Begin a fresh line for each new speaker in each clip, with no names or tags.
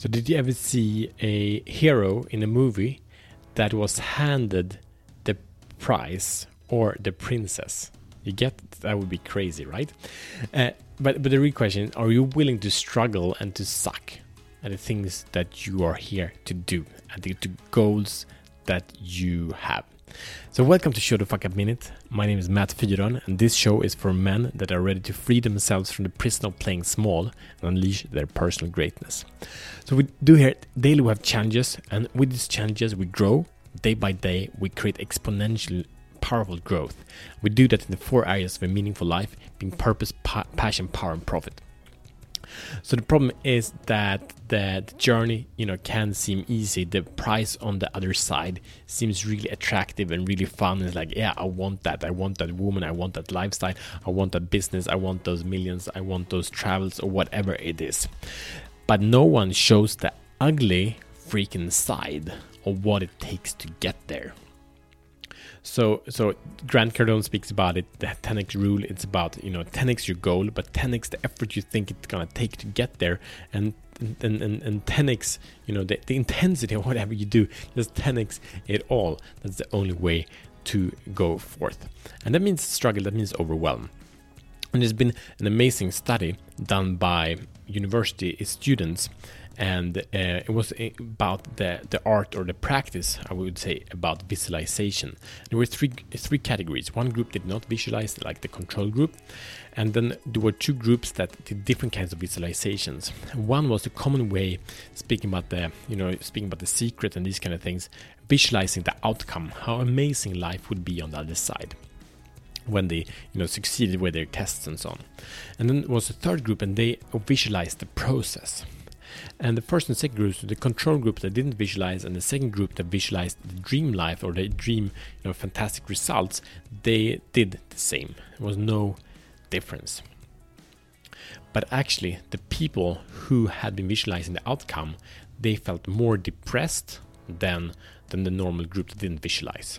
So, did you ever see a hero in a movie that was handed the prize or the princess? You get that would be crazy, right? Uh, but but the real question: Are you willing to struggle and to suck at the things that you are here to do, at the, the goals that you have? So, welcome to Show the Fuck Up Minute. My name is Matt Fyron, and this show is for men that are ready to free themselves from the prison of playing small and unleash their personal greatness. So, we do here daily, we have challenges, and with these challenges, we grow. Day by day, we create exponential, powerful growth. We do that in the four areas of a meaningful life being purpose, pa- passion, power, and profit. So the problem is that the, journey, you know, can seem easy. The price on the other side seems really attractive and really fun. It's like, yeah, I want that. I want that woman. I want that lifestyle. I want that business. I want those millions. I want those travels or whatever it is. But no one shows the ugly freaking side of what it takes to get there. So, so Grant Cardone speaks about it. The 10x rule. It's about you know 10x your goal, but 10x the effort you think it's gonna take to get there, and and and, and 10x you know the, the intensity of whatever you do. Just 10x it all. That's the only way to go forth, and that means struggle. That means overwhelm. And there's been an amazing study done by university students and uh, it was about the, the art or the practice i would say about visualization. There were three three categories. One group did not visualize like the control group. And then there were two groups that did different kinds of visualizations. One was the common way speaking about the you know speaking about the secret and these kind of things visualizing the outcome how amazing life would be on the other side when they you know succeeded with their tests and so on. And then was a third group and they visualized the process and the first and second groups, the control group that didn't visualize, and the second group that visualized the dream life or the dream, you know, fantastic results, they did the same. There was no difference. But actually, the people who had been visualizing the outcome, they felt more depressed than than the normal group that didn't visualize.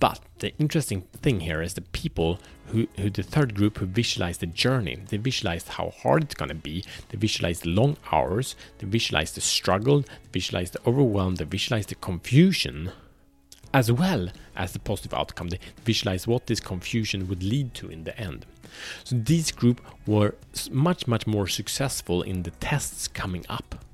But the interesting thing here is the people who, who the third group who visualized the journey. They visualized how hard it's gonna be. They visualized the long hours. They visualized the struggle. They visualized the overwhelm. They visualized the confusion, as well as the positive outcome. They visualized what this confusion would lead to in the end. So these group were much much more successful in the tests coming up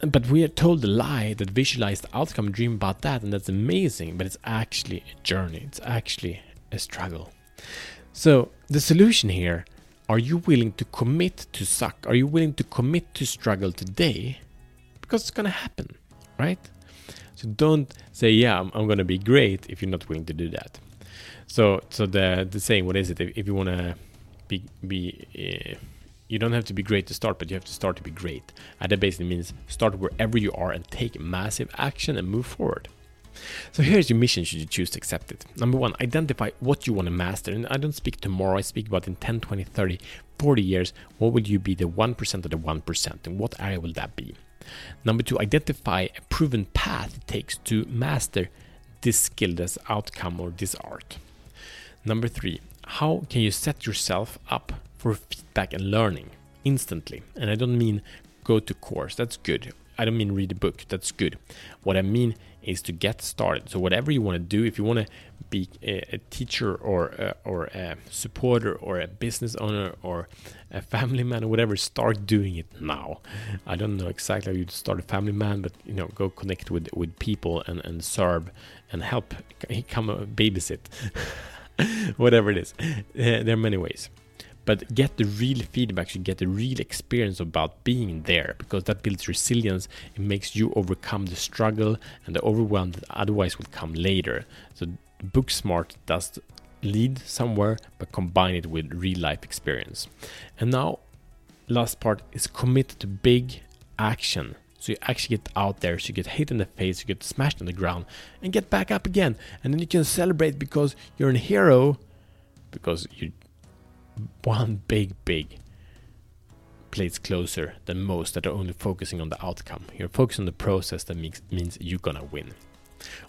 but we are told the lie that visualize the outcome, dream about that, and that's amazing. But it's actually a journey. It's actually a struggle. So the solution here: Are you willing to commit to suck? Are you willing to commit to struggle today? Because it's gonna happen, right? So don't say, "Yeah, I'm, I'm gonna be great," if you're not willing to do that. So, so the the saying, what is it? If, if you wanna be be uh, you don't have to be great to start, but you have to start to be great. And that basically means start wherever you are and take massive action and move forward. So here's your mission should you choose to accept it. Number one, identify what you want to master. And I don't speak tomorrow, I speak about in 10, 20, 30, 40 years. What will you be the 1% of the 1%? And what area will that be? Number two, identify a proven path it takes to master this skill, this outcome, or this art. Number three, how can you set yourself up for feedback and learning instantly. And I don't mean go to course, that's good. I don't mean read a book, that's good. What I mean is to get started. So whatever you want to do, if you want to be a, teacher or a, or a supporter or a business owner or a family man or whatever, start doing it now. I don't know exactly how you start a family man, but you know, go connect with with people and and serve and help. Come babysit, whatever it is. There are many ways. But get the real feedback you get the real experience about being there because that builds resilience. It makes you overcome the struggle and the overwhelm that otherwise would come later. So book smart does lead somewhere but combine it with real life experience. And now last part is commit to big action so you actually get out there, so you get hit in the face, you get smashed on the ground, and get back up again. And then you can celebrate because you're a hero, because you one big, big place closer than most that are only focusing on the outcome. You're focusing on the process that makes, means you're gonna win.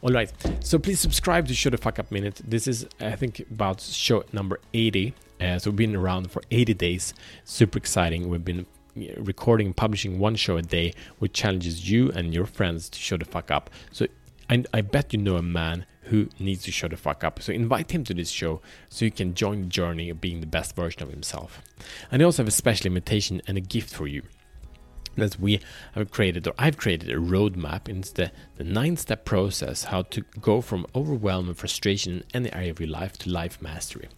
All right, so please subscribe to Show the Fuck Up Minute. This is, I think, about show number 80. Uh, so we've been around for 80 days. Super exciting. We've been recording and publishing one show a day, which challenges you and your friends to show the fuck up. So I, I bet you know a man who needs to show the fuck up. So invite him to this show so you can join the journey of being the best version of himself. And I also have a special invitation and a gift for you that we have created or I've created a roadmap. It's the, the nine step process how to go from overwhelm and frustration in any area of your life to life mastery.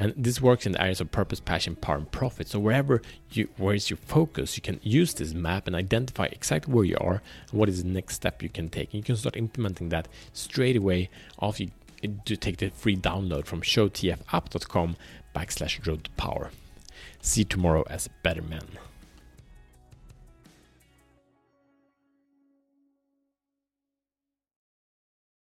And this works in the areas of purpose, passion, power, and profit. So wherever you where is your focus, you can use this map and identify exactly where you are and what is the next step you can take. And you can start implementing that straight away after you to take the free download from showtfapp.com backslash road to power. See you tomorrow as a better men.